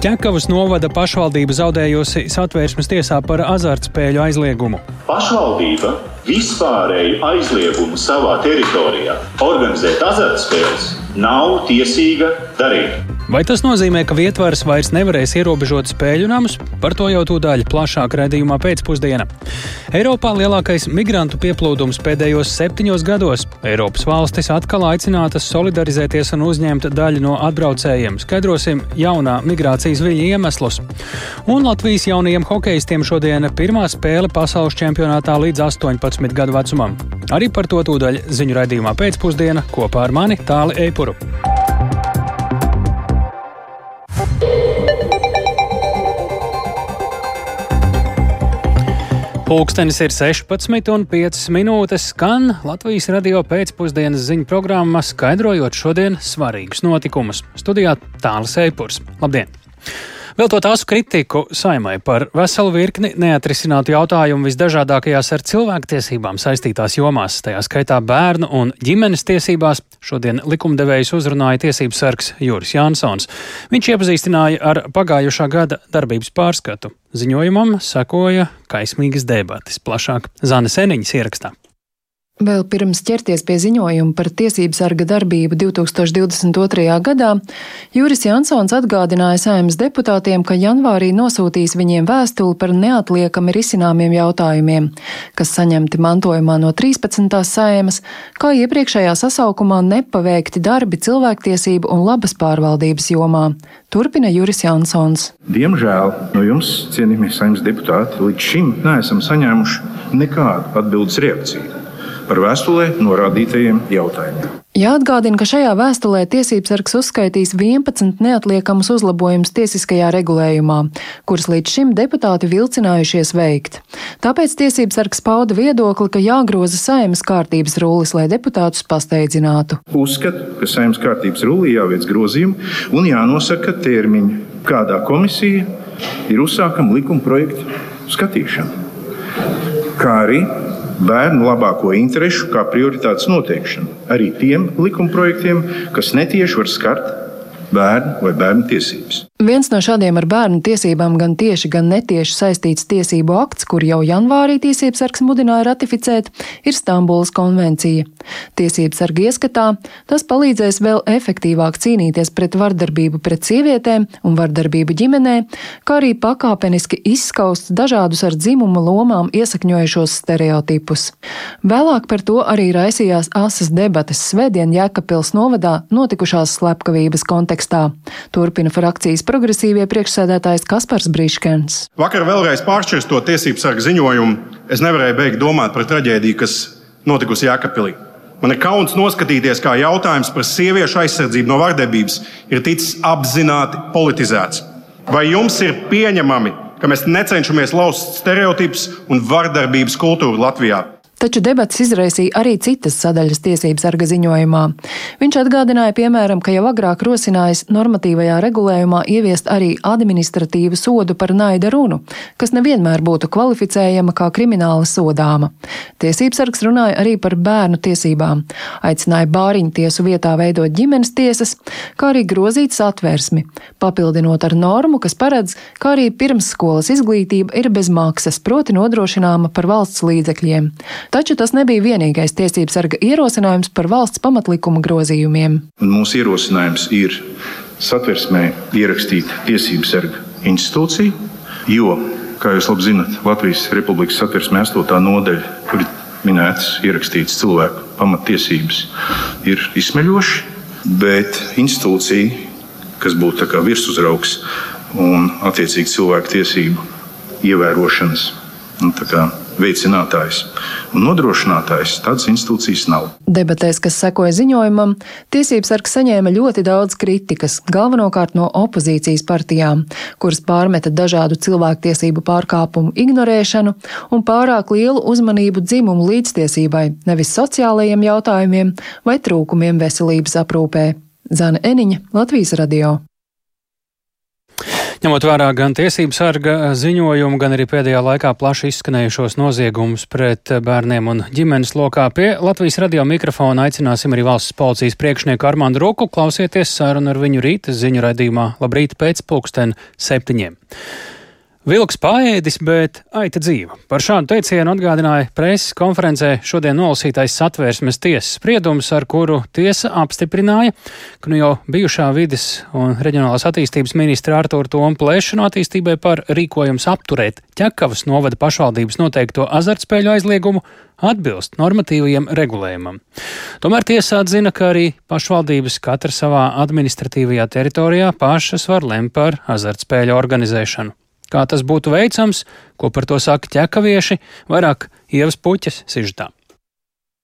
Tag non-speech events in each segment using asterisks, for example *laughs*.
Ķekavas novada pašvaldība zaudējusi satvērsmes tiesā par azartspēļu aizliegumu. Pašvaldība vispārēju aizliegumu savā teritorijā organizēt azartspēles nav tiesīga darīt. Vai tas nozīmē, ka vietvars vairs nevarēs ierobežot spēļu namus? Par to jau tūdaļ plašāk redzējumā pēcpusdienā. Eiropā lielākais migrantu pieplūdums pēdējos septiņos gados. Eiropas valstis atkal aicinātas solidarizēties un uzņemt daļu no atbraucējiem. Skaidrosim jaunā migrācijas viļņa iemeslus. Un Latvijas jaunajiem hokeistiem šodien pirmā spēle pasaules čempionātā līdz 18 gadu vecumam. Arī par to tūdaļ ziņu raidījumā pēcpusdienā kopā ar mani Tāli Eipuru. Pūkstens ir 16,5 minūtes, skan Latvijas radio pēcpusdienas ziņu programma, skaidrojot šodienas svarīgus notikumus. Studijā Tāls Eipurs. Labdien! Vēl to tās kritiku saimai par veselu virkni neatrisinātu jautājumu visdažādākajās ar cilvēktiesībām saistītās jomās, tajā skaitā bērnu un ģimenes tiesībās. Šodien likumdevējs uzrunāja tiesības sargs Juris Jansons. Viņš iepazīstināja ar pagājušā gada darbības pārskatu. Ziņojumam sekoja kaismīgas debatas, plašāk Zana Seniņas ierakstā. Vēl pirms ķerties pie ziņojuma par tiesību sarga darbību 2022. gadā, Juris Jansons atgādināja saimnes deputātiem, ka janvārī nosūtīs viņiem vēstuli par neatliekami risināmiem jautājumiem, kas saņemti mantojumā no 13. saimas, kā iepriekšējā sasaukumā nepaveikti darbi cilvēktiesību un labas pārvaldības jomā. Turpina Juris Jansons. Diemžēl no jums, cienījamie saimnes deputāti, līdz šim neesam saņēmuši nekādu atbildes reakciju par vēstulē norādītajiem jautājumiem. Jāatgādina, ka šajā vēstulē tiesības sargs uzskaitīs 11 neatliekamus uzlabojumus tiesiskajā regulējumā, kurus līdz šim deputāti vilcinājušies veikt. Tāpēc tiesības sargs pauda viedokli, ka jāgroza saimas kārtības rullis, lai deputātus pasteidzinātu. Uzskatu, ka saimas kārtības rullī jāveic grozījumi un jānosaka termiņi, kādā komisija ir uzsākama likuma projekta skatīšana. Kā arī bērnu labāko interesu kā prioritātes noteikšanu. Arī tiem likumprojektiem, kas netieši var skart bērnu vai bērnu tiesības. Viens no šādiem ar bērnu tiesībām gan tieši, gan netieši saistīts tiesību akts, kur jau janvārī tiesības sargs mudināja ratificēt, ir Stambulas konvencija. Tiesības sarga ieskatā tas palīdzēs vēl efektīvāk cīnīties pret vardarbību pret sievietēm un vardarbību ģimenē, kā arī pakāpeniski izskaust dažādus ar dzimuma lomām iesakņojušos stereotipus. Vēlāk par to arī raisījās asas debates Svētdien Jēkabpils novadā notikušās slepkavības kontekstā. Turpina frakcijas progresīvie priekšsēdētājs Kaspars Brīškens. Vakar vēlreiz pāršķirstot tiesību sargu ziņojumu, es nevarēju beigt domāt par traģēdiju, kas notikusi Jākapilī. Man ir kauns noskatīties, kā jautājums par sieviešu aizsardzību no vardarbības ir ticis apzināti politizēts. Vai jums ir pieņemami, ka mēs necenšamies lauzt stereotipus un vardarbības kultūru Latvijā? Taču debats izraisīja arī citas sadaļas tiesības sarga ziņojumā. Viņš atgādināja, piemēram, ka jau agrāk rosinājis normatīvajā regulējumā ieviest arī administratīvu sodu par naida runu, kas nevienmēr būtu kvalificējama kā krimināla sodāma. Tiesības sargs runāja arī par bērnu tiesībām, aicināja bāriņu tiesu vietā veidot ģimenes tiesas, kā arī grozīt satversmi, papildinot ar normu, kas paredz, ka arī pirmsskolas izglītība ir bez maksas, proti nodrošināma par valsts līdzekļiem. Taču tas nebija vienīgais tiesības sarga ierosinājums par valsts pamatlikumu grozījumiem. Mūsu ierosinājums ir satversmē ierakstīt tiesības sarga institūciju, jo, kā jūs labi zinat, Latvijas Republikas satversmē 8. nodaļa, kur minētas ierakstītas cilvēku pamatiesības, ir izsmeļoši, bet institūcija, kas būtu virsuzraugs un attiecīgi cilvēku tiesību ievērošanas nu, veicinātājs un nodrošinātājs. Tādas institūcijas nav. Debatēs, kas sekoja ziņojumam, tiesības sargs saņēma ļoti daudz kritikas, galvenokārt no opozīcijas partijām, kuras pārmeta dažādu cilvēktiesību pārkāpumu ignorēšanu un pārāk lielu uzmanību dzimumu līdztiesībai, nevis sociālajiem jautājumiem vai trūkumiem veselības aprūpē. Zana Eniņa, Latvijas radio. Ņemot vērā gan tiesību sarga ziņojumu, gan arī pēdējā laikā plaši izskanējušos noziegumus pret bērniem un ģimenes lokā, pie Latvijas radio mikrofona aicināsim arī valsts policijas priekšnieku Armandu Roku klausieties sarunu ar viņu rīta ziņu raidījumā Labrīt pēc pulksten septiņiem. Vilks paēdis, bet aita dzīva. Par šādu teicienu atgādināja preses konferencē šodien nolasītais satvērsmes tiesas spriedums, ar kuru tiesa apstiprināja, ka nu jau bijušā vides un reģionālās attīstības ministra Artūra Toma plēšanu attīstībai par rīkojums apturēt ķekavas novada pašvaldības noteikto azartspēļu aizliegumu atbilst normatīvajiem regulējumam. Tomēr tiesa atzina, ka arī pašvaldības katra savā administratīvajā teritorijā pašas var lemt par azartspēļu organizēšanu. Kā tas būtu veicams, ko par to saka ķekavieši, vairāk ievas puķes sižetā.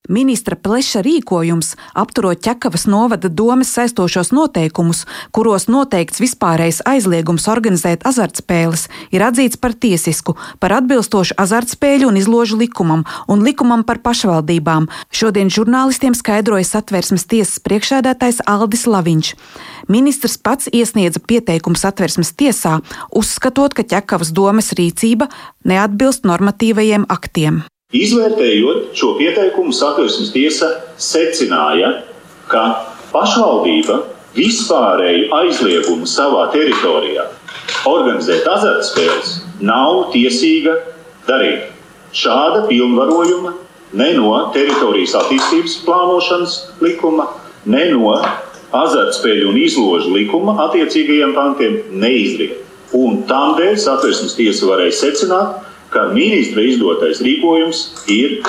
Ministra pleša rīkojums, apturot ķekavas novada domas saistošos noteikumus, kuros noteikts vispārējais aizliegums organizēt azartspēles, ir atzīts par tiesisku, par atbilstošu azartspēļu un izložu likumam un likumam par pašvaldībām. Šodien žurnālistiem skaidroja satversmes tiesas priekšēdētājs Aldis Laviņš. Ministrs pats iesniedza pieteikumu satversmes tiesā, uzskatot, ka ķekavas domas rīcība neatbilst normatīvajiem aktiem. Izvērtējot šo pieteikumu, satversmes tiesa secināja, ka pašvaldība vispārēju aizliegumu savā teritorijā organizēt azartspēles nav tiesīga darīt. Šāda pilnvarojuma ne no teritorijas attīstības plānošanas likuma, ne no azartspēļu un izložu likuma attiecīgajiem pantiem neizriet. Un tādēļ satversmes tiesa varēja secināt, ka ministra izdotais rīkojums ir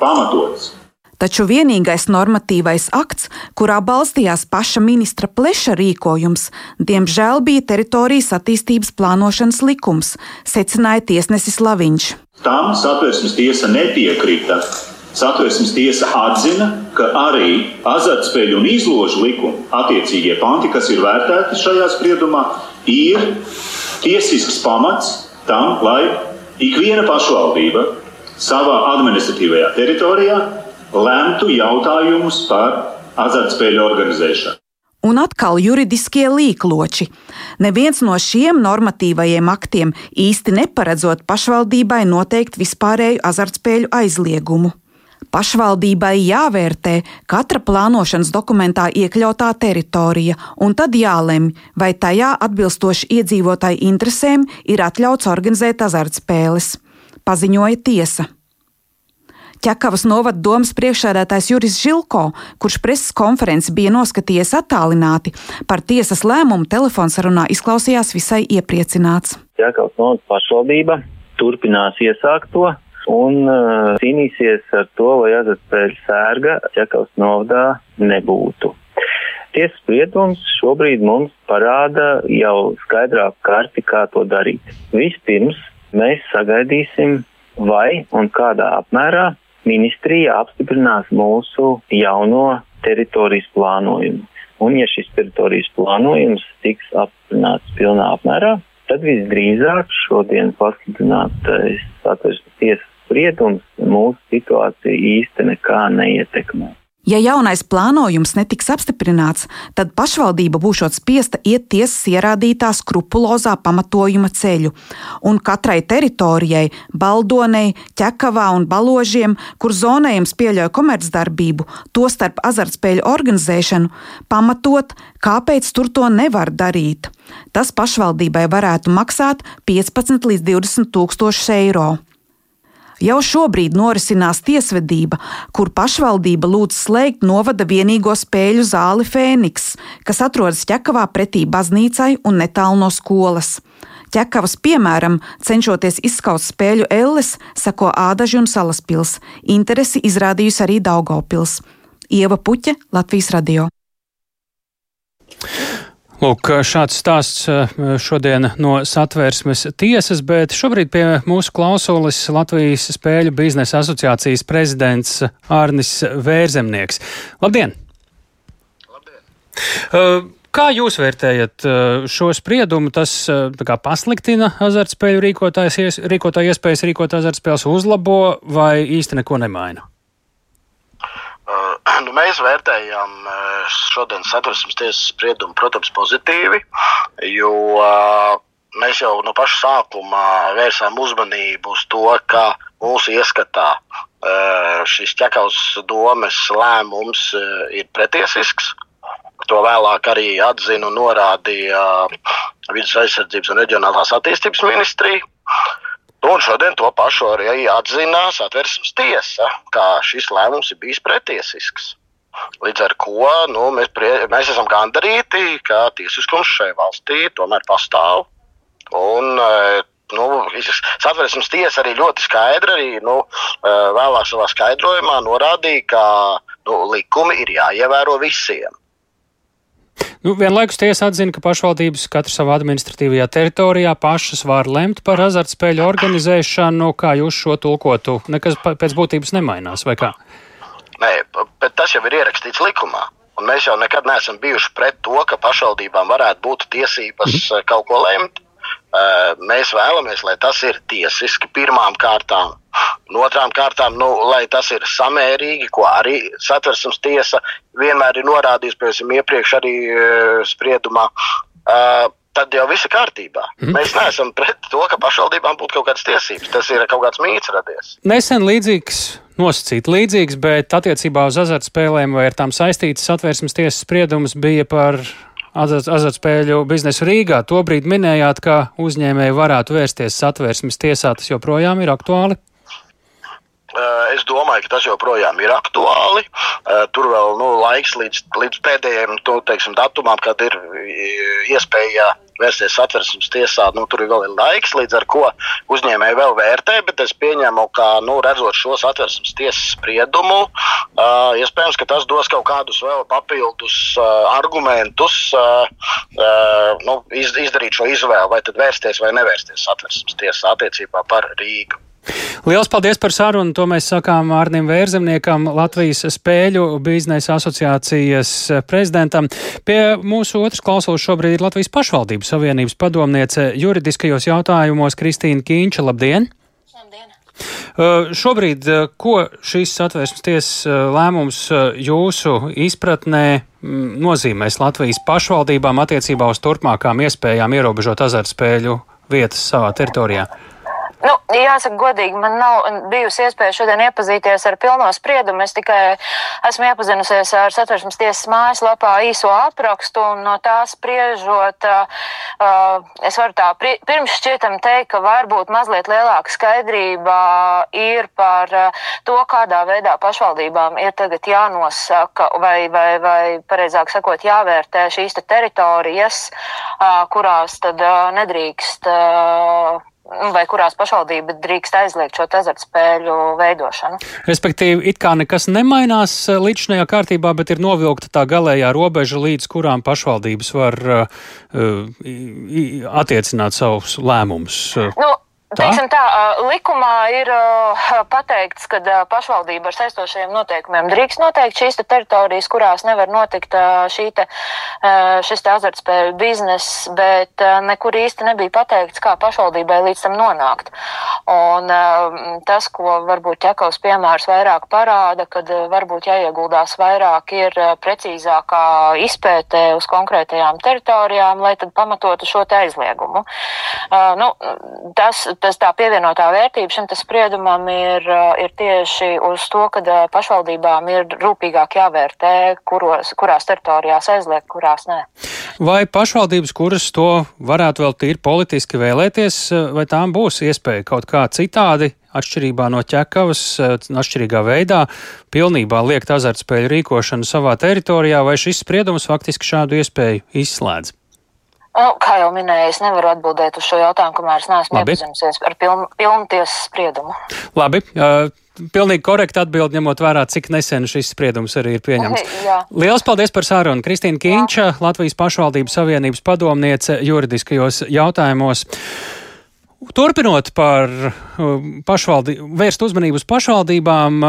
pamatots. Taču vienīgais normatīvais akts, kurā balstījās paša ministra pleša rīkojums, diemžēl bija teritorijas attīstības plānošanas likums, secināja tiesnesis Laviņš. Tam satversmes tiesa nepiekrita. Satversmes tiesa atzina, ka arī azartspēļu un izložu likuma attiecīgie panti, kas ir vērtēti šajā spriedumā, ir tiesisks pamats tam, lai ikviena pašvaldība savā administratīvajā teritorijā lemtu jautājumus par azartspēļu organizēšanu. Un atkal juridiskie līkloči. Neviens no šiem normatīvajiem aktiem īsti neparedzot pašvaldībai noteikt vispārēju azartspēļu aizliegumu. Pašvaldībai jāvērtē katra plānošanas dokumentā iekļautā teritorija, un tad jālemj, vai tajā atbilstoši iedzīvotāju interesēm ir atļauts organizēt azartspēles, paziņoja tiesa. Ķekavas novada domas priekšsēdētājs Juris Žilko, kurš preses konferenci bija noskatījies attālināti, par tiesas lēmumu telefonsarunā izklausījās visai iepriecināts. Ķekavas novada pašvaldība turpinās iesākt to un uh, cīnīsies ar to, lai azartspēļu sērga ķekavas novadā nebūtu. Tiesas spriedums šobrīd mums parāda jau skaidrāku karti, kā to darīt. Vispirms mēs sagaidīsim, vai un kādā apmērā ministrija apstiprinās mūsu jauno teritorijas plānojumu. Un, ja šis teritorijas plānojums tiks apstiprināts pilnā apmērā, tad visdrīzāk šodien pasludinātais satversmes tiesas spriedums mūsu situāciju īsti nekā neietekmē. Ja jaunais plānojums netiks apstiprināts, tad pašvaldība būšot spiesta iet tiesas ierādītā skrupulozā pamatojuma ceļu, un katrai teritorijai, baldonei, ķekavā un baložiem, kur zonējums pieļauj komercdarbību, tostarp azartspēļu organizēšanu, pamatot, kāpēc tur to nevar darīt. Tas pašvaldībai varētu maksāt 15 līdz 20 tūkstošus eiro. Jau šobrīd norisinās tiesvedība, kur pašvaldība lūdz slēgt novada vienīgo spēļu zāli Fēniks, kas atrodas ķekavā pretī baznīcai un netālu no skolas. Ķekavas, piemēram, cenšoties izskaut spēļu elles, sako Ādaži un Salaspils. Interesi izrādījusi arī Daugopils. Ieva Puķe, Latvijas radio. Lūk, šāds stāsts eh, šodien no satvērsmes tiesas, bet šobrīd pie mūsu klausulis Latvijas Spēļu biznesa asociācijas prezidents Ārnis Vērzemnieks. Labdien! Labdien! Uh, Kā jūs vērtējat eh, šo spriedumu? Tas kā, pasliktina azartspēļu rīkotāju iespējas rīkot azartspēles, uzlabo vai īsti neko nemaina? Uh, *clears throat* nu, mēs vērtējam uh, šodienas satversmes tiesas spriedumu, protams, pozitīvi, jo uh, mēs jau no paša sākuma vērsām uzmanību uz to, ka mūsu ieskatā šis ķekaus domes lēmums ir pretiesisks. To vēlāk arī atzina un norādīja Vides aizsardzības un reģionālās attīstības ministrija. Un šodien to pašu arī atzina satversmes tiesa, ka šis lēmums ir bijis pretiesisks. Līdz ar to nu, mēs, prie, mēs esam gandarīti, ka tiesiskums šai valstī tomēr pastāv. Un, nu, satversmes tiesa arī ļoti skaidri, arī nu, vēlāk savā skaidrojumā norādīja, ka nu, likumi ir jāievēro visiem. Nu, vienlaikus tiesa atzina, ka pašvaldības katra savā administratīvajā teritorijā pašas var lemt par azartspēļu organizēšanu. Kā jūs šo tulkotu? Nekas pēc būtības nemainās, vai kā? Nē, bet tas jau ir ierakstīts likumā. Un mēs jau nekad neesam bijuši pret to, ka pašvaldībām varētu būt tiesības mm. kaut ko lemt. Mēs vēlamies, lai tas ir tiesiski pirmām kārtām. Un otrām kārtām, nu, lai tas ir samērīgi, ko arī satversmes tiesa vienmēr ir norādījusi, piemēram, iepriekš arī spriedumā. Uh, tad jau viss ir kārtībā. Mm. Mēs neesam pret to, ka pašvaldībām būtu kaut kādas tiesības. Tas ir kaut kāds mīts radies. Nesen līdzīgs, nosacīt līdzīgs, bet attiecībā uz azartspēlēm vai ar tām saistītas satversmes tiesas spriedums bija par azartspēļu biznesu Rīgā. Tobrīd minējāt, ka uzņēmēji varētu vērsties satversmes tiesā. Tas joprojām ir aktuāli. Es domāju, ka tas joprojām ir aktuāli. Tur vēl nu, laiks līdz, līdz pēdējiem nu, teiksim, datumam, kad ir iespēja vērsties satversmes tiesā. Nu, tur ir vēl laiks, līdz ar to uzņēmēji vēl vērtē, bet es pieņemu, ka nu, redzot šo satversmes tiesas spriedumu, uh, iespējams, ka tas dos kaut kādus vēl papildus uh, argumentus, uh, uh, nu, iz, izdarīt šo izvēli, vai tad vērsties vai nevērsties satversmes tiesā attiecībā par Rīgu. Lielas paldies par sarunu. To mēs sakām Arnim Vērzemniekam, Latvijas spēļu biznesa asociācijas prezidentam. Pie mūsu otras klausulas šobrīd ir Latvijas pašvaldības savienības padomniece juridiskajos jautājumos Kristīna Kīņša. Labdien! Labdien! Uh, šobrīd, uh, ko šīs satvērsmes tiesas uh, lēmums uh, jūsu izpratnē mm, nozīmēs Latvijas pašvaldībām attiecībā uz turpmākām iespējām ierobežot azartspēļu vietas savā teritorijā? Nu, jāsaka, godīgi, man nav bijusi iespēja šodien iepazīties ar pilno spriedumu. Es tikai esmu iepazinusies ar satversmes tiesas mājaslapā īso aprakstu, un no tā spriežot, uh, es varu tā pirms šķietam teikt, ka varbūt mazliet lielāka skaidrība ir par to, kādā veidā pašvaldībām ir tagad jānosaka, vai, vai, vai pareizāk sakot, jāvērtē šīs te teritorijas, uh, kurās tad uh, nedrīkst vai kurās pašvaldība drīkst aizliegt šo azartspēļu veidošanu. Respektīvi, it kā nekas nemainās eh, līdzinājā kārtībā, bet ir novilkta tā galējā robeža, līdz kurām pašvaldības var uh, attiecināt savus lēmumus. Nu, Teiksim tā, likumā ir pateikts, ka pašvaldība ar saistošajiem noteikumiem drīkst noteikt šīs te teritorijas, kurās nevar notikt te, šis te azartspēļu biznes, bet nekur īsti nebija pateikts, kā pašvaldībai līdz tam nonākt. Un tas, ko varbūt ķekaus piemērs vairāk parāda, kad varbūt jāieguldās vairāk ir precīzākā izpētē uz konkrētajām teritorijām, lai tad pamatotu šo te aizliegumu. Nu, tas, tas tā pievienotā vērtība šim spriedumam ir, ir tieši uz to, ka pašvaldībām ir rūpīgāk jāvērtē, kuros, kurās teritorijās aizliegt, kurās nē. Vai pašvaldības, kuras to varētu vēl tīri politiski vēlēties, vai tām būs iespēja kaut kā citādi atšķirībā no ķekavas, atšķirīgā veidā, pilnībā liekt azartspēļu rīkošanu savā teritorijā, vai šis spriedums faktiski šādu iespēju izslēdz? Nu, kā jau minēju, es nevaru atbildēt uz šo jautājumu, kamēr es neesmu iepazinusies ar pilnu, pilnu tiesas spriedumu. Labi. Uh, Pilnīgi korekti atbild, ņemot vērā, cik nesen šis spriedums arī ir pieņemts. Jā. Lielas paldies par sarunu. Kristīna Kīņča, Jā. Latvijas pašvaldības savienības padomniece juridiskajos jautājumos. Turpinot par pašvaldību, vērst uzmanību uz pašvaldībām,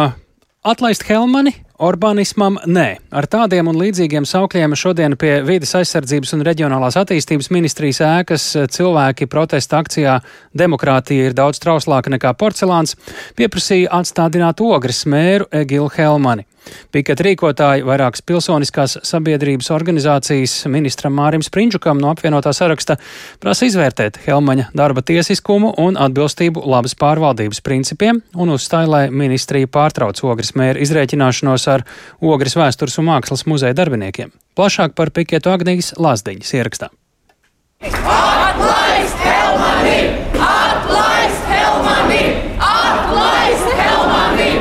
atlaist Helmani Orbānismam nē. Ar tādiem un līdzīgiem saukļiem šodien pie Vides aizsardzības un reģionālās attīstības ministrijas ēkas cilvēki protesta akcijā Demokrātija ir daudz trauslāka nekā porcelāns pieprasīja atstādināt ogres mēru Egilu Helmani. Piket rīkotāji vairākas pilsoniskās sabiedrības organizācijas ministram Mārim Sprindžukam no apvienotā saraksta prasa izvērtēt Helmaņa darba tiesiskumu un atbilstību labas pārvaldības principiem un uzstāja, lai ministrija pārtrauc ogres mēra izrēķināšanos ar ogres vēstures un mākslas muzeja darbiniekiem. Plašāk par Piketu Agnijas Lazdiņas ierakstā. Atlaist Helmani! Atlaist Helmani! Atlaist Helmani!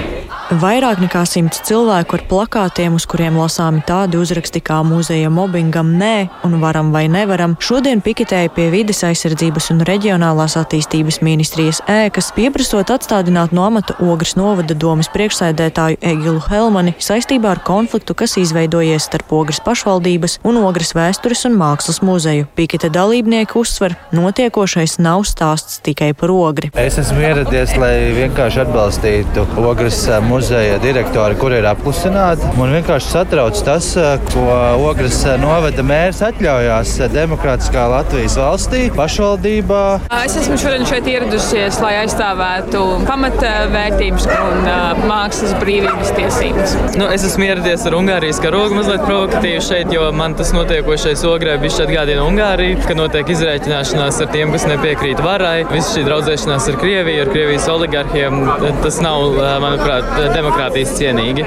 Vairāk nekā simts cilvēku ar plakātiem, uz kuriem lasāmi tādi uzraksti kā muzeja mobbingam nē un varam vai nevaram, šodien piketēja pie vides aizsardzības un reģionālās attīstības ministrijas ēkas, pieprasot atstādināt no amata Ogres novada domas priekšsēdētāju Egilu Helmani saistībā ar konfliktu, kas izveidojies starp Ogres pašvaldības un Ogres vēstures un mākslas muzeju. Piketa dalībnieki uzsver, notiekošais nav stāsts tikai par ogri. Es esmu ieradies, lai vienkārši atbalstītu Ogres muzeju muzeja direktori, kur ir apklusināti. Man vienkārši satrauc tas, eh, ko Ogres eh, novada mērs atļaujās eh, demokrātiskā Latvijas valstī, pašvaldībā. Es esmu šodien šeit ieradusies, lai aizstāvētu pamatvērtības un mākslas brīvības tiesības. Nu, es esmu ieradies ar Ungārijas karogu mazliet provokatīvi šeit, jo man tas notiekošais ogrē bišķi atgādina Ungāriju, ka notiek izrēķināšanās ar tiem, kas nepiekrīt varai. Viss šī draudzēšanās ar Krieviju, ar Krievijas oligarhiem, tas nav, manuprāt, demokrātijas cienīgi.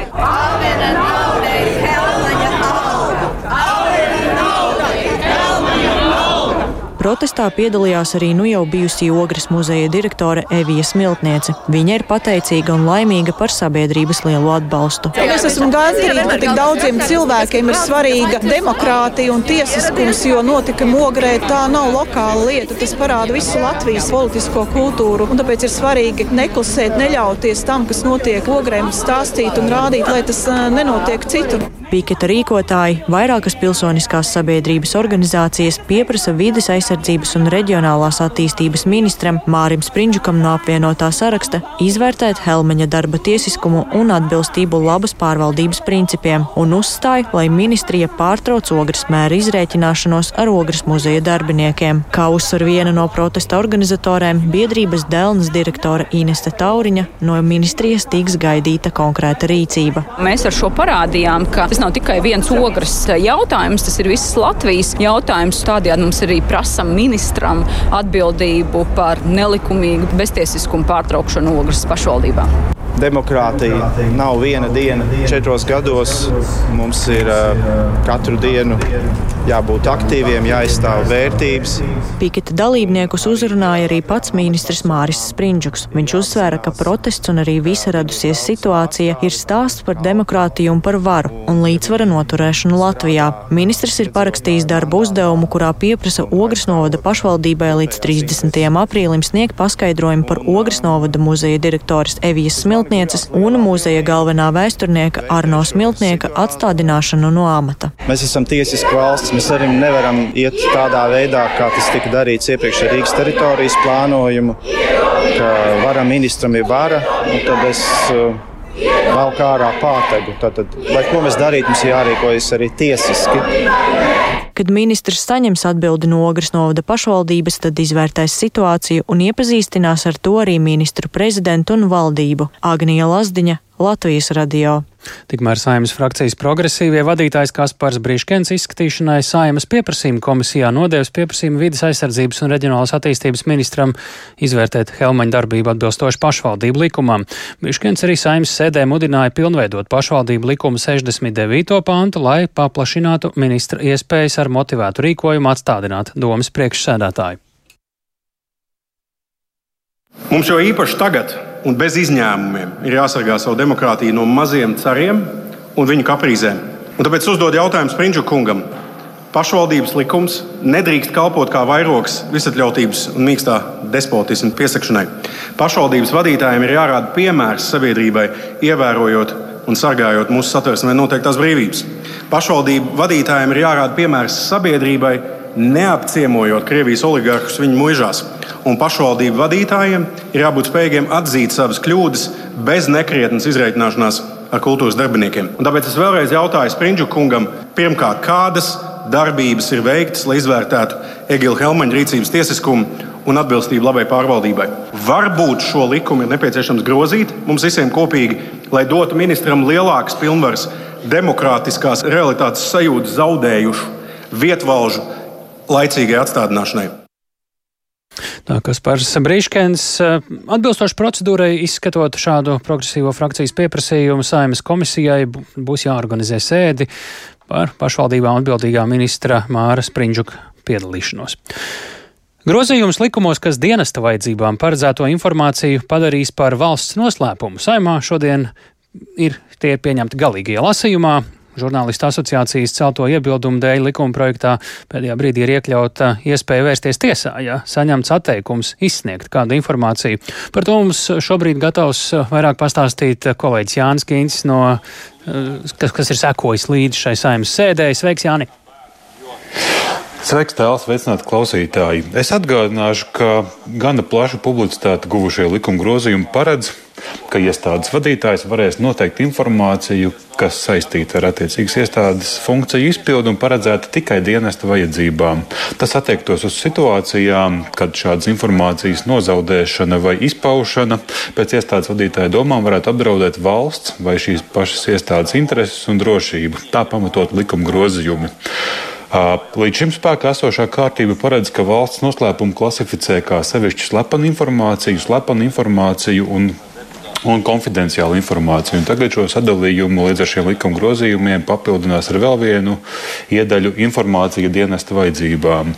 Protestā piedalījās arī nu jau bijusī Ogres muzeja direktore Evija Smiltniece. Viņa ir pateicīga un laimīga par sabiedrības lielu atbalstu. Es esmu gandarīta, ka tik daudziem cilvēkiem ir svarīga demokrātija un tiesiskums, jo notikumi Ogrē tā nav lokāla lieta. Tas parāda visu Latvijas politisko kultūru. Un tāpēc ir svarīgi neklusēt, neļauties tam, kas notiek Ogrēm, stāstīt un rādīt, lai tas nenotiek citur. Piketa rīkotāji, vairākas pilsoniskās sabiedrības organizācijas pieprasa vides aizsardzības un reģionālās attīstības ministram Mārim Sprindžukam no apvienotā saraksta izvērtēt Helmeņa darba tiesiskumu un atbilstību labas pārvaldības principiem un uzstāja, lai ministrija pārtrauc ogres mēra izrēķināšanos ar ogres muzeja darbiniekiem. Kā uzsver viena no protesta organizatorēm, biedrības Dēlnes direktore Ineste Tauriņa, no ministrijas tiks gaidīta konkrēta rīcība. Mēs ar šo parādījām, ka tas nav tikai viens ogres jautājums, tas ir visas Latvijas jautājums. Tādējādi mums arī prasam ministram atbildību par nelikumīgu beztiesiskumu pārtraukšanu ogres pašvaldībā. Demokrātija nav viena diena. Četros gados mums ir uh, katru dienu jābūt aktīviem, jāizstāv vērtības. Piketa dalībniekus uzrunāja arī pats ministrs Māris Sprindžuks. Viņš uzsvēra, ka protests un arī visa radusies situācija ir stāsts par demokrātiju un par varu un līdzsvara noturēšanu Latvijā. Ministrs ir parakstījis darbu uzdevumu, kurā pieprasa Ogres novada pašvaldībai līdz 30. aprīlim sniegt paskaidrojumu par Ogres novada muzeja direktoras Evijas Smiltnieces un muzeja galvenā vēsturnieka Arno Smiltnieka atstādināšanu no amata. Mēs esam tiesiski valsts Mēs arī nevaram iet tādā veidā, kā tas tika darīts iepriekš ar Rīgas teritorijas plānojumu, ka varam ministram ir vara, un tad es uh, valku ārā pātegu. Tātad, lai ko mēs darītu, mums jārīkojas arī tiesiski. Kad ministrs saņems atbildi no Ogres novada pašvaldības, tad izvērtēs situāciju un iepazīstinās ar to arī ministru prezidentu un valdību. Agnija Lazdiņa, Latvijas radio. Tikmēr Saimas frakcijas progresīvie vadītājs Kaspars Brīškens izskatīšanai Saimas pieprasījuma komisijā nodevis pieprasījumu vidas aizsardzības un reģionālas attīstības ministram izvērtēt Helmaņa darbību atbilstoši pašvaldību likumam. Brīškens arī Saimas sēdē mudināja pilnveidot pašvaldību likuma 69. pantu, lai paplašinātu ministra iespējas ar motivētu rīkojumu atstādināt domas priekšsēdētāju. Mums jau īpaši tagad un bez izņēmumiem ir jāsargā savu demokrātiju no maziem cariem un viņu kaprīzēm. Un tāpēc uzdod jautājumu Springļu kungam. Pašvaldības likums nedrīkst kalpot kā vairogs visatļautības un mīkstā despotismu piesakšanai. Pašvaldības vadītājiem ir jārāda piemērs sabiedrībai, ievērojot un sargājot mūsu satversmē noteiktās brīvības. Pašvaldību vadītājiem ir jārāda piemērs sabiedrībai, neapciemojot Krievijas oligarhus viņu mūžās un pašvaldību vadītājiem ir jābūt spējīgiem atzīt savas kļūdas bez nekrietnas izreikināšanās ar kultūras darbiniekiem. Un tāpēc es vēlreiz jautāju Springļu kungam, pirmkārt, kādas darbības ir veiktas, lai izvērtētu Egila Helmaņa rīcības tiesiskumu un atbilstību labai pārvaldībai. Varbūt šo likumu ir nepieciešams grozīt mums visiem kopīgi, lai dotu ministram lielākas pilnvaras demokrātiskās realitātes sajūtas zaudējušu vietvalžu laicīgai atstādināšanai. Tā kas par Brīškens atbilstoši procedūrai izskatot šādu progresīvo frakcijas pieprasījumu saimas komisijai būs jāorganizē sēdi par pašvaldībām atbildīgā ministra Māra Sprindžuka piedalīšanos. Grozījums likumos, kas dienesta vajadzībām paredzēto informāciju padarīs par valsts noslēpumu, saimā šodien ir tie pieņemti galīgajā lasījumā. Žurnālistu asociācijas celto iebildumu dēļ likuma projektā pēdējā brīdī ir iekļauta iespēja vērsties tiesā, ja saņemts atteikums izsniegt kādu informāciju. Par to mums šobrīd gatavs vairāk pastāstīt kolēģis Jānis Kīns, no, kas, kas ir sekojis līdz šai saimnes sēdē. Sveiks, Jāni! Sveiks, tēls, sveicināti klausītāji! Es atgādināšu, ka gana plašu publicitāti guvušie likuma grozījumi paredz, ka iestādes vadītājs varēs noteikt informāciju, kas saistīta ar attiecīgas iestādes funkciju izpildu un paredzēta tikai dienesta vajadzībām. Tas attiektos uz situācijām, kad šādas informācijas nozaudēšana vai izpaušana pēc iestādes vadītāja domām varētu apdraudēt valsts vai šīs pašas iestādes intereses un drošību. Tā pamatot likuma grozījumi. Līdz šim spēkā esošā kārtība paredz, ka valsts noslēpumu klasificē kā sevišķu slepenu informāciju, slepenu informāciju un un konfidenciālu informāciju. Un tagad šo sadalījumu līdz ar šiem likuma grozījumiem papildinās ar vēl vienu iedaļu informācija dienesta vajadzībām.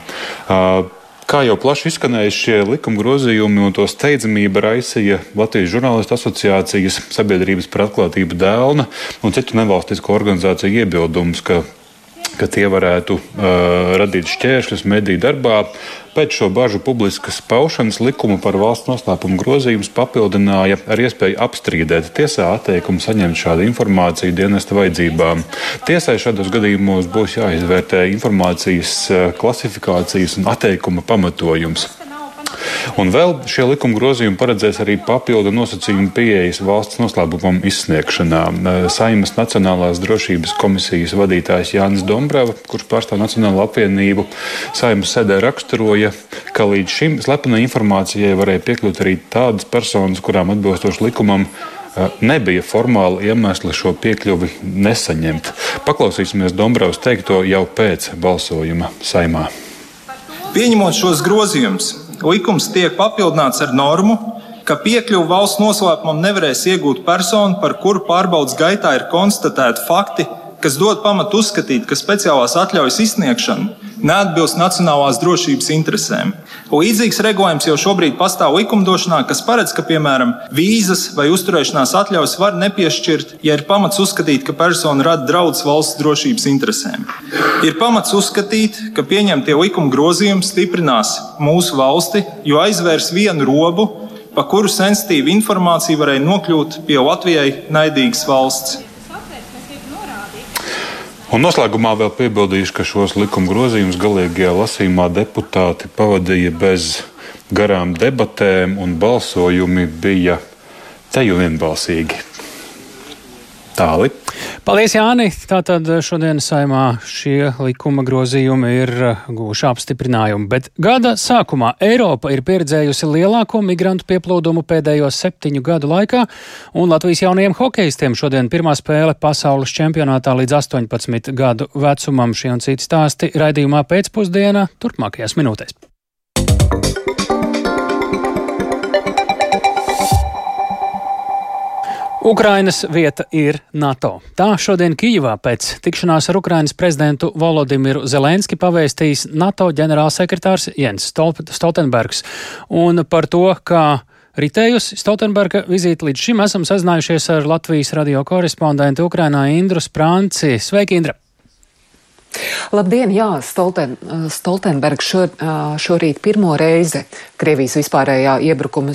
Kā jau plaši izskanējuši šie likuma grozījumi un to steidzamība raisīja Latvijas žurnālistu asociācijas sabiedrības par atklātību dēlna un citu nevalstisko organizāciju iebildumus, ka ka tie varētu uh, radīt šķēršļus mediju darbā. Pēc šo bažu publiskas paušanas likumu par valsts noslēpumu grozījumus papildināja ar iespēju apstrīdēt tiesā atteikumu saņemt šādu informāciju dienesta vajadzībām. Tiesai šādos gadījumos būs jāizvērtē informācijas klasifikācijas un atteikuma pamatojums. Un vēl šie likuma grozījumi paredzēs arī papildu nosacījumu pieejas valsts noslēpumam izsniegšanā. Saimas Nacionālās drošības komisijas vadītājs Jānis Dombrava, kurš pārstāv Nacionālo apvienību, Saimas sēdē raksturoja, ka līdz šim slepenai informācijai varēja piekļūt arī tādas personas, kurām atbilstoši likumam nebija formāli iemesli šo piekļuvi nesaņemt. Paklausīsimies Dombravas teikto jau pēc balsojuma saimā. Pieņemot šos grozījumus, likums tiek papildināts ar normu, ka piekļuvu valsts noslēpumam nevarēs iegūt persona, par kuru pārbaudas gaitā ir konstatēti fakti, kas dod pamatu uzskatīt, ka speciālās atļaujas izsniegšana neatbilst nacionālās drošības interesēm. Līdzīgs regulējums jau šobrīd pastāv likumdošanā, kas paredz, ka, piemēram, vīzas vai uzturēšanās atļaujas var nepiešķirt, ja ir pamats uzskatīt, ka persona rada draudus valsts drošības interesēm. Ir pamats uzskatīt, ka pieņemtie likuma grozījumi stiprinās mūsu valsti, jo aizvērs vienu robu, pa kuru sensitīva informācija varēja nokļūt pie Latvijai naidīgas valsts. Un noslēgumā vēl piebildīšu, ka šos likuma grozījumus galīgajā lasījumā deputāti pavadīja bez garām debatēm, un balsojumi bija teju vienbalsīgi. Tāli. Paldies, Jāni! Tātad šodien saimā šie likuma grozījumi ir gūši apstiprinājumu, bet gada sākumā Eiropa ir pieredzējusi lielāko migrantu pieplūdumu pēdējo septiņu gadu laikā, un Latvijas jaunajiem hokeistiem šodien pirmā spēle pasaules čempionātā līdz 18 gadu vecumam šie un citi stāsti raidījumā pēcpusdienā turpmākajās minūtēs. Ukrainas vieta ir NATO. Tā šodien Kijivā pēc tikšanās ar Ukrainas prezidentu Volodimiru Zelenski pavēstījis NATO ģenerālsekretārs Jens Stoltenbergs. Un par to, kā ritējusi Stoltenberga vizīte līdz šim esam sazinājušies ar Latvijas radio korespondentu Ukrainā Indru Sprānci. Sveiki, Indra! Labdien, jā, Stolten, Stoltenbergs šo, šorīt pirmo reizi Krievijas vispārējā iebrukuma,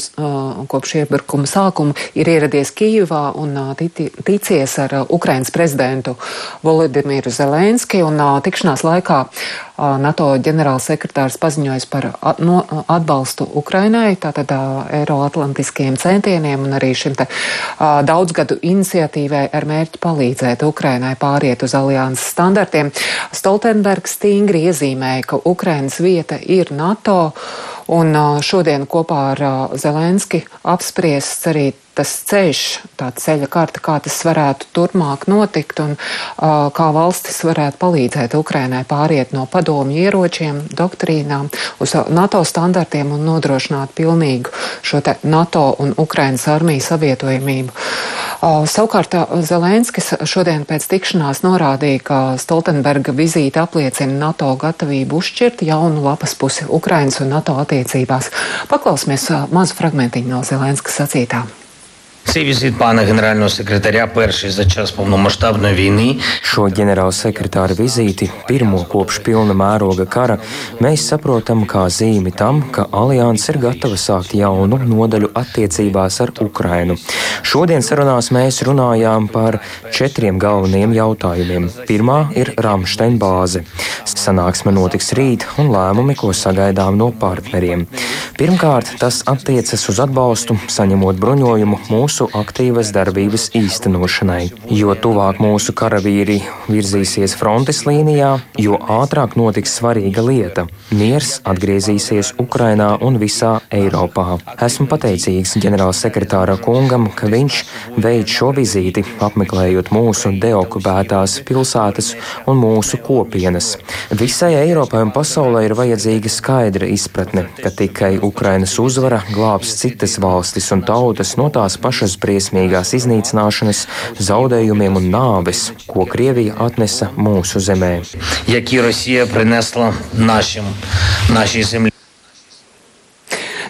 kopš iebrukuma sākuma ir ieradies Kijivā un ticies ar Ukrainas prezidentu Volodimiru Zelenski un tikšanās laikā NATO ģenerālsekretārs paziņojis par atbalstu Ukrainai, tātad Eiroatlantiskajiem centieniem un arī šim te daudzgadu iniciatīvai ar mērķi palīdzēt Ukrainai pāriet uz alianses standartiem. Stoltenbergs stingri iezīmēja, ka Ukrainas vieta ir NATO Un šodien kopā ar Zelenski apspriests arī tas ceļš, tā ceļa karta, kā tas varētu turpmāk notikt un uh, kā valstis varētu palīdzēt Ukrainai pāriet no padomju ieročiem, doktrīnām uz NATO standartiem un nodrošināt pilnīgu šo NATO un Ukrainas armiju savietojamību. Uh, savukārt Zelenskis šodien pēc tikšanās norādīja, ka Stoltenberga vizīte apliecina NATO gatavību uzšķirt jaunu lapas pusi Ukrainas un NATO attiecībās. Paklausīsimies mazu fragmentiņu no Zelenskas sacītā. Цей візит пана генерального секретаря перший за час повномасштабної війни. Šo ģenerāla sekretāra vizīti, pirmo kopš pilna mēroga kara, mēs saprotam kā zīmi tam, ka alianse ir gatava sākt jaunu nodaļu attiecībās ar Ukrainu. Šodien sarunās mēs runājām par četriem galveniem jautājumiem. Pirmā ir Ramstein bāze. Sanāksme notiks rīt un lēmumi, ko sagaidām no partneriem. Pirmkārt, tas attiecas uz atbalstu, saņemot bruņojumu mūsu mūsu aktīvas darbības īstenošanai. Jo tuvāk mūsu karavīri virzīsies frontes līnijā, jo ātrāk notiks svarīga lieta - miers atgriezīsies Ukrainā un visā Eiropā. Esmu pateicīgs ģenerālsekretāra kungam, ka viņš veids šo vizīti, apmeklējot mūsu deokupētās pilsētas un mūsu kopienas. Visai Eiropai un pasaulē ir vajadzīga skaidra izpratne, ka tikai Ukrainas uzvara glābs citas valstis un tautas no tās pašas pašas briesmīgās iznīcināšanas, zaudējumiem un nāves, ko Krievija atnesa mūsu zemē. Які Росія принесла нашим, нашій землі.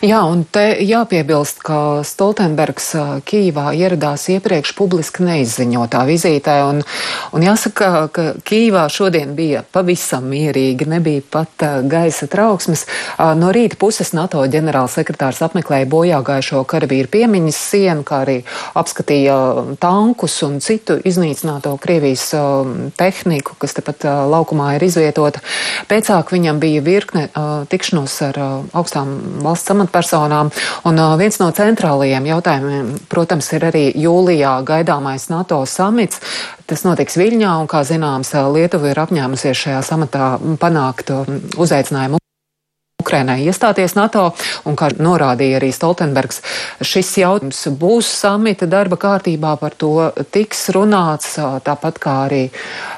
Jā, un te jāpiebilst, ka Stoltenbergs Kīvā ieradās iepriekš publiski neizziņotā vizītē, un, un jāsaka, ka Kīvā šodien bija pavisam mierīgi, nebija pat gaisa trauksmes. No rīta puses NATO ģenerālsekretārs apmeklēja bojāgājušo karavīru piemiņas sienu, kā arī apskatīja tankus un citu iznīcināto Krievijas tehniku, kas tepat laukumā ir izvietota. Pēcāk viņam bija virkne tikšanos ar augstām valsts amatpersonām amatpersonām. Un viens no centrālajiem jautājumiem, protams, ir arī jūlijā gaidāmais NATO samits. Tas notiks Viļņā, un, kā zināms, Lietuva ir apņēmusies šajā samatā panākt uzaicinājumu. Ukrainai iestāties NATO, un kā norādīja arī Stoltenbergs, šis jautājums būs samita darba kārtībā, par to tiks runāts, tāpat kā arī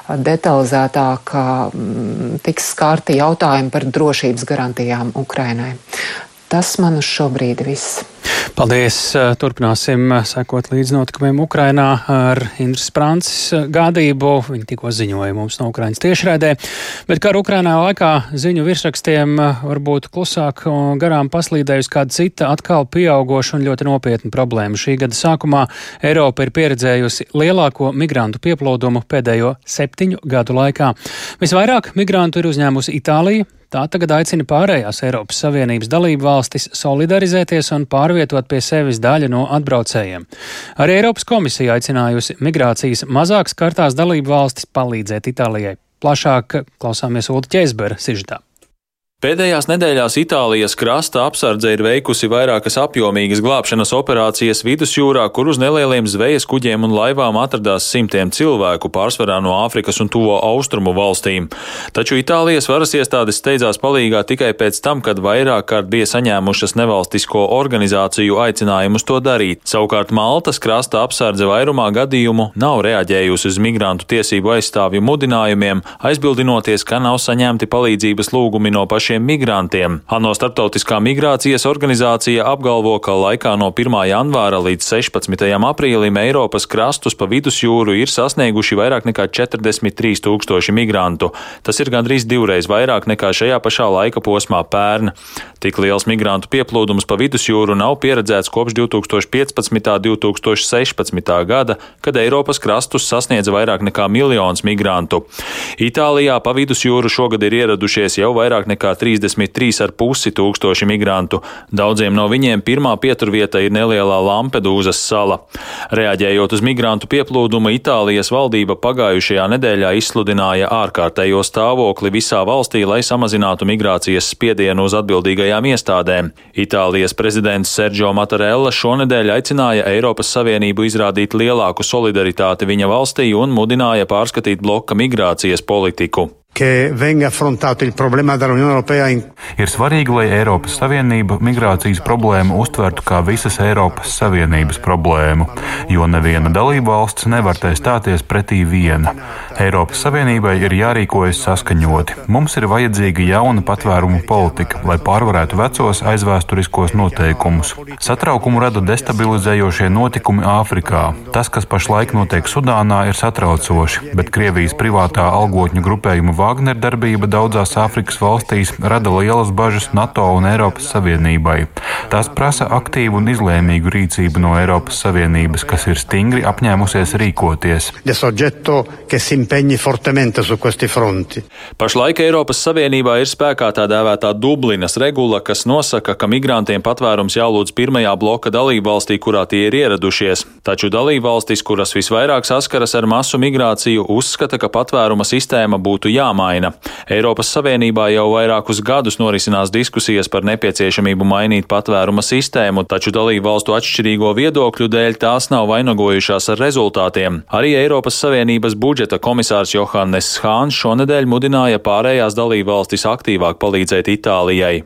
detalizētāk tiks skārti jautājumi par drošības garantijām Ukrainai. Tas man uz šobrīd viss. Paldies! Turpināsim sekot līdz notikumiem Ukrainā ar Indras Francis gādību. Viņi tikko ziņoja mums no Ukrainas tiešraidē, bet kā Ukrainā laikā ziņu virsrakstiem varbūt klusāk un garām paslīdējusi kāda cita atkal pieaugoša un ļoti nopietna problēma. Šī gada sākumā Eiropa ir pieredzējusi lielāko migrantu pieplūdumu pēdējo septiņu gadu laikā. Visvairāk migrantu ir uzņēmusi Itālija, Tā tagad aicina pārējās Eiropas Savienības dalību valstis solidarizēties un pārvietot pie sevis daļu no atbraucējiem. Arī Eiropas komisija aicinājusi migrācijas mazāk skartās dalību valstis palīdzēt Itālijai. Plašāk klausāmies Ulu Ķēzbera sižetā. Pēdējās nedēļās Itālijas krasta apsardze ir veikusi vairākas apjomīgas glābšanas operācijas vidusjūrā, kur uz nelieliem zvejas kuģiem un laivām atradās simtiem cilvēku, pārsvarā no Āfrikas un Tuvo austrumu valstīm. Taču Itālijas varas iestādes steidzās palīgā tikai pēc tam, kad vairāk kārt bija saņēmušas nevalstisko organizāciju aicinājumus to darīt. Savukārt Maltas krasta apsardze vairumā gadījumu nav reaģējusi uz migrantu tiesību aizstāvju mudinājumiem, aizbildinoties, ka nav saņemti palīdzības lūgumi no pašiem tūkstošiem migrantiem. ANO starptautiskā migrācijas organizācija apgalvo, ka laikā no 1. janvāra līdz 16. aprīlim Eiropas krastus pa vidusjūru ir sasnieguši vairāk nekā 43 tūkstoši migrantu. Tas ir gandrīz divreiz vairāk nekā šajā pašā laika posmā pērn. Tik liels migrantu pieplūdums pa vidusjūru nav pieredzēts kopš 2015. un 2016. gada, kad Eiropas krastus sasniedza vairāk nekā miljons migrantu. Itālijā pa vidusjūru šogad ir ieradušies jau vairāk nekā 33,5 tūkstoši migrantu. Daudziem no viņiem pirmā pieturvieta ir nelielā Lampedūzas sala. Reaģējot uz migrantu pieplūdumu, Itālijas valdība pagājušajā nedēļā izsludināja ārkārtējo stāvokli visā valstī, lai samazinātu migrācijas spiedienu uz atbildīgajām iestādēm. Itālijas prezidents Sergio Mattarella šonedēļ aicināja Eiropas Savienību izrādīt lielāku solidaritāti viņa valstī un mudināja pārskatīt bloka migrācijas politiku. Che venga affrontato il problema dell'Unione Europea. In... Ir svarīgi, lai Eiropas Savienība migrācijas problēmu uztvertu kā visas Eiropas Savienības problēmu, jo neviena dalība valsts nevar tai stāties pretī viena. Eiropas Savienībai ir jārīkojas saskaņoti. Mums ir vajadzīga jauna patvērumu politika, lai pārvarētu vecos aizvēsturiskos noteikumus. Satraukumu rada destabilizējošie notikumi Āfrikā. Tas, kas pašlaik notiek Sudānā, ir satraucoši, bet Krievijas privātā algotņu grupējuma Wagner darbība daudzās Āfrikas valstīs rada lielas bažas NATO un Eiropas Savienībai. Tas prasa aktīvu un izlēmīgu rīcību no Eiropas Savienības, kas ir stingri apņēmusies rīkoties. Pašlaik Eiropas Savienībā ir spēkā tā dēvētā Dublinas regula, kas nosaka, ka migrantiem patvērums jālūdz pirmajā bloka dalību valstī, kurā tie ir ieradušies. Taču dalību valstis, kuras visvairāk saskaras ar masu migrāciju, uzskata, ka patvēruma sistēma būtu jāmaina jāmaina. Eiropas Savienībā jau vairākus gadus norisinās diskusijas par nepieciešamību mainīt patvēruma sistēmu, taču dalību valstu atšķirīgo viedokļu dēļ tās nav vainagojušās ar rezultātiem. Arī Eiropas Savienības budžeta komisārs Johannes Hāns šonedēļ mudināja pārējās dalību valstis aktīvāk palīdzēt Itālijai.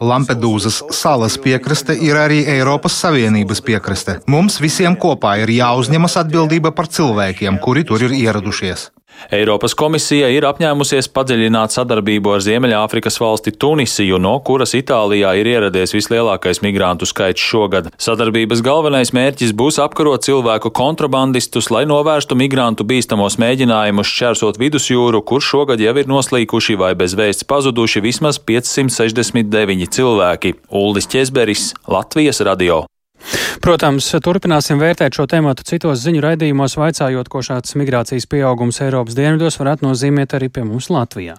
Lampedūzas salas piekraste ir arī Eiropas Savienības piekraste. Mums visiem kopā ir jāuzņemas atbildība par cilvēkiem, kuri tur ir ieradušies. Eiropas komisija ir apņēmusies padziļināt sadarbību ar Ziemeļāfrikas valsti Tunisiju, no kuras Itālijā ir ieradies vislielākais migrantu skaits šogad. Sadarbības galvenais mērķis būs apkarot cilvēku kontrabandistus, lai novērstu migrantu bīstamos mēģinājumus šķērsot vidusjūru, kur šogad jau ir noslīkuši vai bez vēsts pazuduši vismaz 569 cilvēki. Uldis Česberis, Latvijas radio. Protams, turpināsim vērtēt šo tēmu citos ziņu raidījumos, vaicājot, ko šāds migrācijas pieaugums Eiropas dienvidos varētu nozīmēt arī pie mums Latvijā.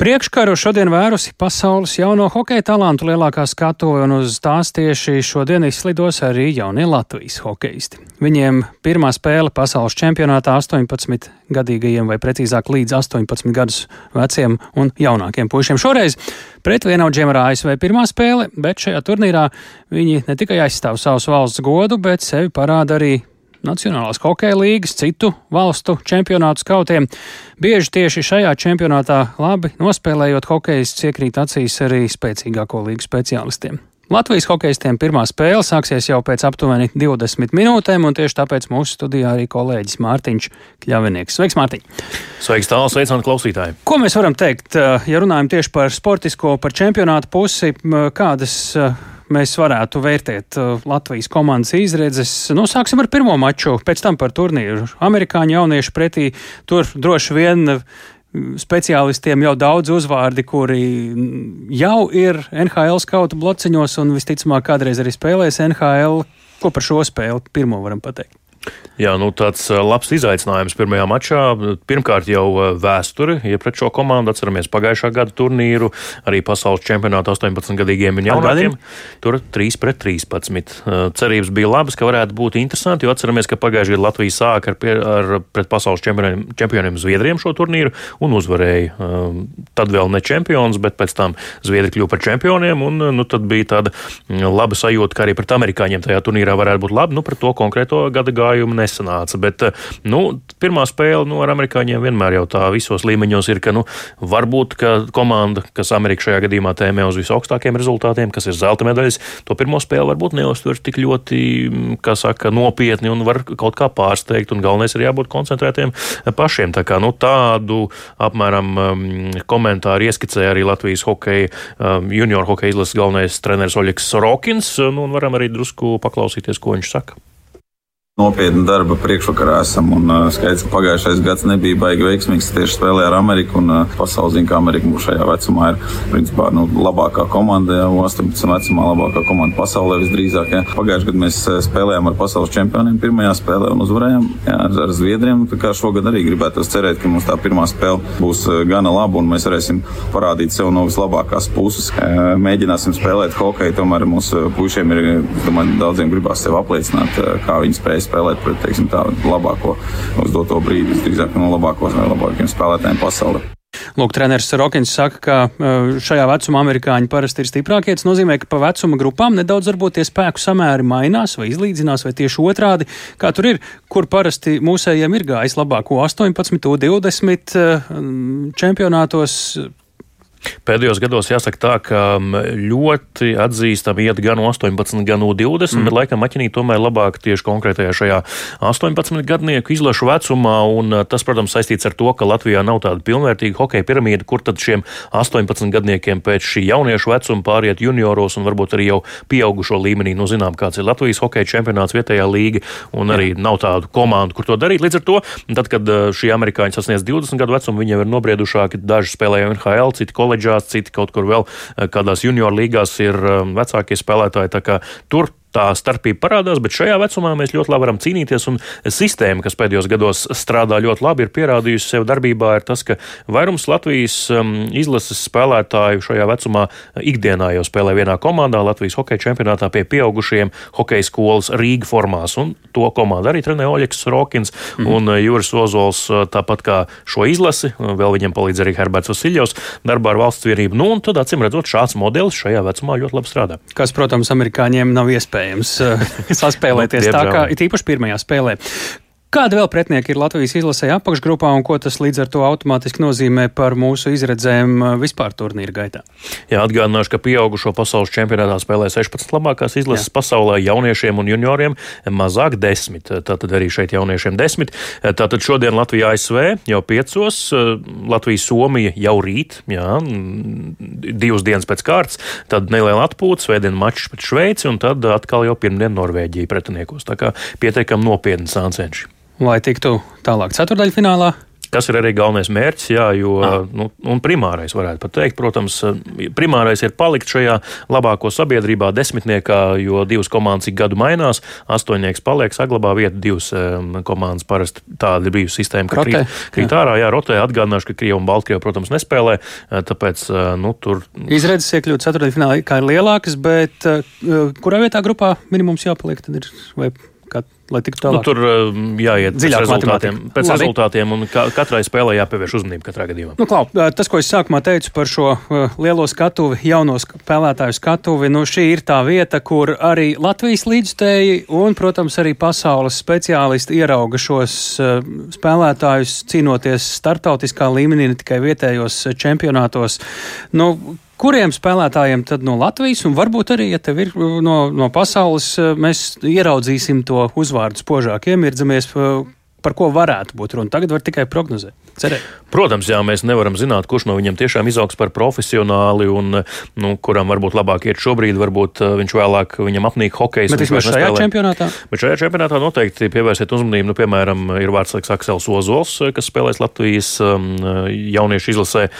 Priekškaru šodien vērusi pasaules jauno hokeja talantu lielākā skatuve, un uz tās tieši šodien izslidos arī jaunie Latvijas hokeisti. Viņiem pirmā spēle pasaules čempionātā 18 gadīgajiem, vai precīzāk līdz 18 gadus veciem un jaunākiem puišiem. Šoreiz pret vienaudžiem ar ASV pirmā spēle, bet šajā turnīrā viņi ne tikai aizstāv savus valsts godu, bet sevi parāda arī Nacionālās hokeja līgas, citu valstu čempionātu skautiem. Bieži tieši šajā čempionātā labi nospēlējot hokeists iekrīt acīs arī spēcīgāko līgu speciālistiem. Latvijas hokeistiem pirmā spēle sāksies jau pēc aptuveni 20 minūtēm, un tieši tāpēc mūsu studijā arī kolēģis Mārtiņš Kļavinieks. Sveiks, Mārtiņ! Sveiks, tālāk, sveicināti klausītāji! Ko mēs varam teikt, ja runājam tieši par sportisko, par čempionātu pusi, kādas mēs varētu vērtēt uh, Latvijas komandas izredzes. Nu, sāksim ar pirmo maču, pēc tam par turnīru. Amerikāņu jaunieši pretī tur droši vien uh, speciālistiem jau daudz uzvārdi, kuri jau ir NHL skautu blociņos un visticamāk kādreiz arī spēlēs NHL. Ko par šo spēli pirmo varam pateikt? Jā, nu tāds labs izaicinājums pirmajā mačā. Pirmkārt, jau vēsture, ja pret šo komandu atceramies pagājušā gada turnīru, arī pasaules čempionāta 18-gadīgiem un jaunākiem. Tur 3 pret 13. Cerības bija labas, ka varētu būt interesanti, jo atceramies, ka pagājušajā gadā Latvija sāka ar, ar pret pasaules čempioniem, čempioniem Zviedriem šo turnīru un uzvarēja. Tad vēl ne čempions, bet pēc tam Zviedri kļuva par čempioniem, un nu, tad bija tāda laba sajūta, ka arī pret amerikāņiem tajā turnīrā varētu būt labi. Nu, pret to konkrēto gada gājumu nesanāca. Bet eh, nu, pirmā spēle nu, ar amerikāņiem vienmēr jau tā visos līmeņos ir, ka nu, varbūt ka komanda, kas Amerikā šajā gadījumā tēmē uz visaugstākiem rezultātiem, kas ir zelta medaļas, to pirmo spēli varbūt neuztver tik ļoti, mm, saka, nopietni un var kaut kā pārsteigt. Galvenais ir jābūt koncentrētiem pašiem. Tā kā nu, tādu apmēram um, komentāru ieskicēja arī Latvijas hokeja, um, junior hokeja izlases galvenais treneris Oļegs Sorokins. Nu, varam arī drusku paklausīties, ko viņš saka. Nopietna darba priekšvakarā esam. Un, uh, skaidrs, ka pagājušais gads nebija baigi veiksmīgs. Tieši spēlē ar Ameriku. Un, uh, pasaule zina, ka Amerika mūsu šajā vecumā ir principā, nu, labākā komanda. Jā, 18 vecumā labākā komanda pasaulē visdrīzāk. Pagājušajā gadā mēs spēlējām ar pasaules čempioniem pirmajā spēlē un uzvarējām jā, ar, ar Zviedriem. Šogad arī gribētu cerēt, ka mums tā pirmā spēle būs gana laba un mēs varēsim parādīt sev no vislabākās puses. Mēģināsim spēlēt hokeju. Tomēr mūsu puišiem ir, domāju, daudziem gribās sev apliecināt, kā viņi spēj spēlēt pret teiksim, tā, labāko uz doto brīdi, drīzāk no labākos vai labākajiem spēlētājiem pasaulē. Lūk, treneris Rokins saka, ka uh, šajā vecumā amerikāņi parasti ir stiprākie. Tas nozīmē, ka pa vecuma grupām nedaudz varbūt tie spēku samēri mainās vai izlīdzinās, vai tieši otrādi. Kā tur ir, kur parasti mūsējiem ir gājis labāko 18, 20 čempionātos Pēdējos gados jāsaka tā, ka ļoti atzīstami iet gan 18, gan 20, mm. bet laikam maķinī tomēr labāk tieši konkrētajā šajā 18 gadnieku izlašu vecumā, un tas, protams, saistīts ar to, ka Latvijā nav tāda pilnvērtīga hokeja piramīda, kur tad šiem 18 gadniekiem pēc šī jauniešu vecuma pāriet junioros un varbūt arī jau pieaugušo līmenī. Nu, zinām, kāds ir Latvijas hokeja čempionāts vietējā līga, un arī Jā. nav tādu komandu, kur to darīt. Līdz ar to, tad, kad šie amerikāņi sasniedz 20 gadu vecumu, viņiem ir nobriedušāki, daži spēlēja NHL, citi kolēģi koledžās, citi kaut kur vēl eh, kādās junior līgās ir eh, vecākie spēlētāji. Tur tā starpība parādās, bet šajā vecumā mēs ļoti labi varam cīnīties. Un sistēma, kas pēdējos gados strādā ļoti labi, ir pierādījusi sev darbībā, ir tas, ka vairums Latvijas um, izlases spēlētāju šajā vecumā ikdienā jau spēlē vienā komandā, Latvijas hokeja čempionātā pie pieaugušiem hokeja skolas Rīga formās. Un to komandu arī trenē Oļegs Rokins mm. un uh, Juris Ozols, uh, tāpat kā šo izlasi. Vēl viņam palīdz arī Herberts Vasiljovs darbā ar valsts vienību. Nu, un tad, acīm redzot, šāds modelis šajā vecumā ļoti labi strādā. Kas, protams, amerikāņiem nav iespējams iespējams uh, *laughs* saspēlēties nu, tā kā it īpaši pirmajā spēlē. Kāda vēl pretinieki ir Latvijas izlasē apakšgrupā un ko tas līdz ar to automātiski nozīmē par mūsu izredzēm uh, vispār turnīra gaitā? Jā, atgādināšu, ka pieaugušo pasaules čempionātā spēlē 16 labākās izlases Jā. pasaulē jauniešiem un junioriem mazāk desmit. Tātad arī šeit jauniešiem desmit. Tātad šodien Latvija ASV jau piecos, Latvija Somija jau rīt, jā, divas dienas pēc kārtas, tad neliela atpūta, svētdien mačs pret Šveici un tad atkal jau pirmdien Norvēģija pretiniekos. Tā kā pietiekam nopietni sāncenši lai tiktu tālāk ceturdaļfinālā. Tas ir arī galvenais mērķis, jā, jo ah. nu, primārais varētu pat teikt. Protams, primārais ir palikt šajā labāko sabiedrībā, desmitniekā, jo divas komandas ik gadu mainās. Astoņnieks paliek, saglabā vietu, divas um, komandas parasti tāda bijusi sistēma, ka rotē, krīt, krīt jā. ārā, jā, rotē. Atgādināšu, ka Krievija un Baltkrievija, protams, nespēlē, tāpēc, nu, tur. Izredzes iekļūt ceturdaļfinālā kā ir lielākas, bet kurā vietā grupā minimums jāpaliek, tad ir vai kā, lai tiktu tālāk. Nu, tur um, jāiet Dziļāk pēc rezultātiem, pēc Labi. rezultātiem un ka, katrai spēlē jāpievērš uzmanība katrā gadījumā. Nu, klau, tas, ko es sākumā teicu par šo lielo skatuvi, jauno spēlētāju skatuvi, nu, šī ir tā vieta, kur arī Latvijas līdzstēji un, protams, arī pasaules speciālisti ierauga šos spēlētājus cīnoties startautiskā līmenī, ne tikai vietējos čempionātos. Nu, kuriem spēlētājiem tad no Latvijas, un varbūt arī, ja tev ir uh, no, no pasaules, uh, mēs ieraudzīsim to uzvārdu spožāk, iemirdamies, uh, par ko varētu būt runa. Tagad var tikai prognozēt. Cerēt. Protams, jā, mēs nevaram zināt, kurš no viņiem tiešām izaugs par profesionāli un nu, kuram varbūt labāk iet šobrīd, varbūt viņš vēlāk viņam apnīk hokeja. Bet vismaz šajā nespēlē. čempionātā? Bet šajā čempionātā noteikti pievērsiet uzmanību. Nu, piemēram, ir vārdsargs Aksels Ozols, kas spēlēs Latvijas um, jauniešu izlasē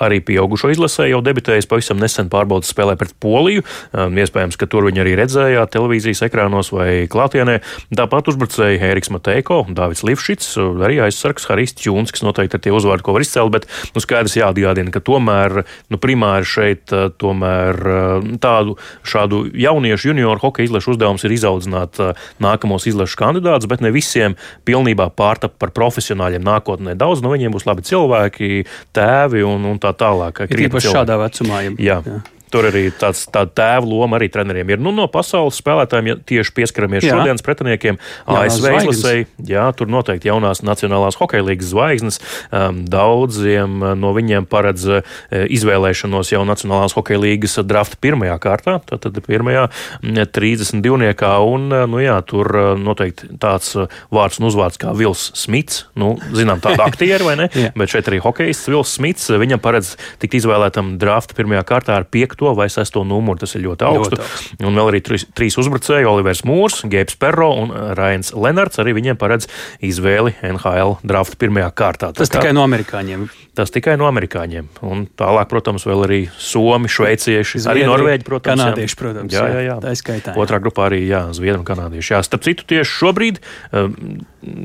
arī pieaugušo izlasē jau debitējis pavisam nesen pārbaudas spēlē pret Poliju. Um, iespējams, ka tur viņi arī redzējāt televīzijas ekrānos vai klātienē. Tāpat uzbrucēji Ēriks Mateiko, Dāvids Livšits, arī aizsargs Haris Čūns, kas noteikti ir tie uzvārdi, ko var izcelt, bet nu, skaidrs jāatgādina, ka tomēr nu, primāri šeit uh, tomēr uh, tādu šādu jauniešu junioru hokeja izlašu uzdevums ir izaudzināt uh, nākamos izlašu kandidātus, bet ne visiem pilnībā pārtap par profesionāļiem nākotnē. Daudz no viņiem būs labi cilvēki, tēvi un, un tā tā tālāk. Ir īpaši šādā vecumā. Jā. jā. Tur arī tāds tā tēva loma arī treneriem ir. Nu, no pasaules spēlētājiem ja tieši pieskaramies jā. šodienas pretiniekiem. ASV izlasēji, jā, tur noteikti jaunās Nacionālās hokeja līgas zvaigznes. Um, daudziem uh, no viņiem paredz uh, izvēlēšanos jau Nacionālās hokeja līgas drafta pirmajā kārtā, tātad pirmajā 32. Mm, un, uh, nu jā, tur uh, noteikti tāds vārds un uzvārds kā Vils Smits. Nu, zinām, tādu *laughs* aktieru vai ne? Bet šeit arī hokejists Vils Smits. Viņam paredz tikt izvēlētam drafta pirmajā kārtā ar piekto 5. vai 6. numuru. Tas ir ļoti augstu. Ļoti augstu. Un vēl arī trīs, trīs uzbrucēji - Olivers Mūrs, Gēbs Perro un Rains Lenards. Arī viņiem paredz izvēli NHL drafta pirmajā kārtā. Tas kā, tikai no amerikāņiem. Tas tikai no amerikāņiem. Un tālāk, protams, vēl arī somi, šveicieši, Zviedri, arī norvēģi, protams. Kanādieši, protams. Jā, jā, jā. Tā ir skaitā. Otrā grupā arī jā, zviedri un kanādieši. Jā, starp citu, tieši šobrīd. Um,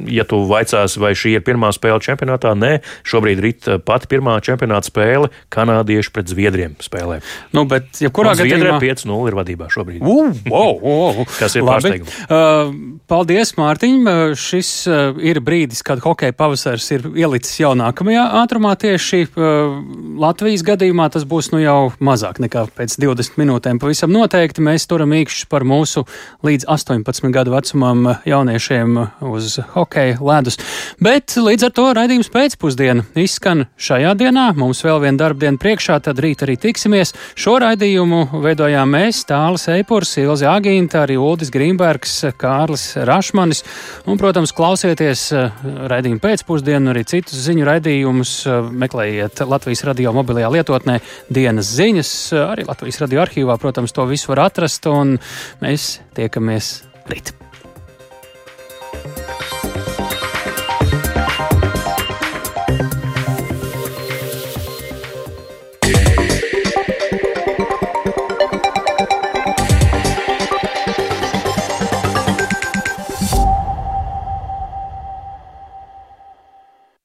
ja tu vaicāsi, vai šī ir pirmā spēle čempionātā, nē, šobrīd ir pati pirmā čempionāta spēle kanādieši pret zviedriem spēlē. Nu, bet, ja kurā gadījumā 5-0 ir vadībā šobrīd. Uh, wow, wow. Kas ir pārsteigums? Uh, paldies, Mārtiņ. Uh, šis uh, ir brīdis, kad hokeja pavasars ir ielicis jau nākamajā ātrumā. Tieši uh, Latvijas gadījumā tas būs nu jau mazāk nekā pēc 20 minūtēm. Pavisam noteikti mēs turam īkšķus par mūsu līdz 18 gadu vecumam jauniešiem uz hokeja ledus. Bet līdz ar to raidījums pēcpusdiena izskan šajā dienā. Mums vēl viena darba diena priekšā, tad rīt arī tiksimies. Šo raidījumu veidojām mēs, Tālis Eipurs, Ilzi Agīnta, arī Uldis Grīmbergs, Kārlis Rašmanis. Un, protams, klausieties eh, raidījumu pēcpusdienu, arī citus ziņu raidījumus. Eh, meklējiet Latvijas radio mobilajā lietotnē dienas ziņas, arī Latvijas radio arhīvā, protams, to visu var atrast, un mēs tiekamies rīt.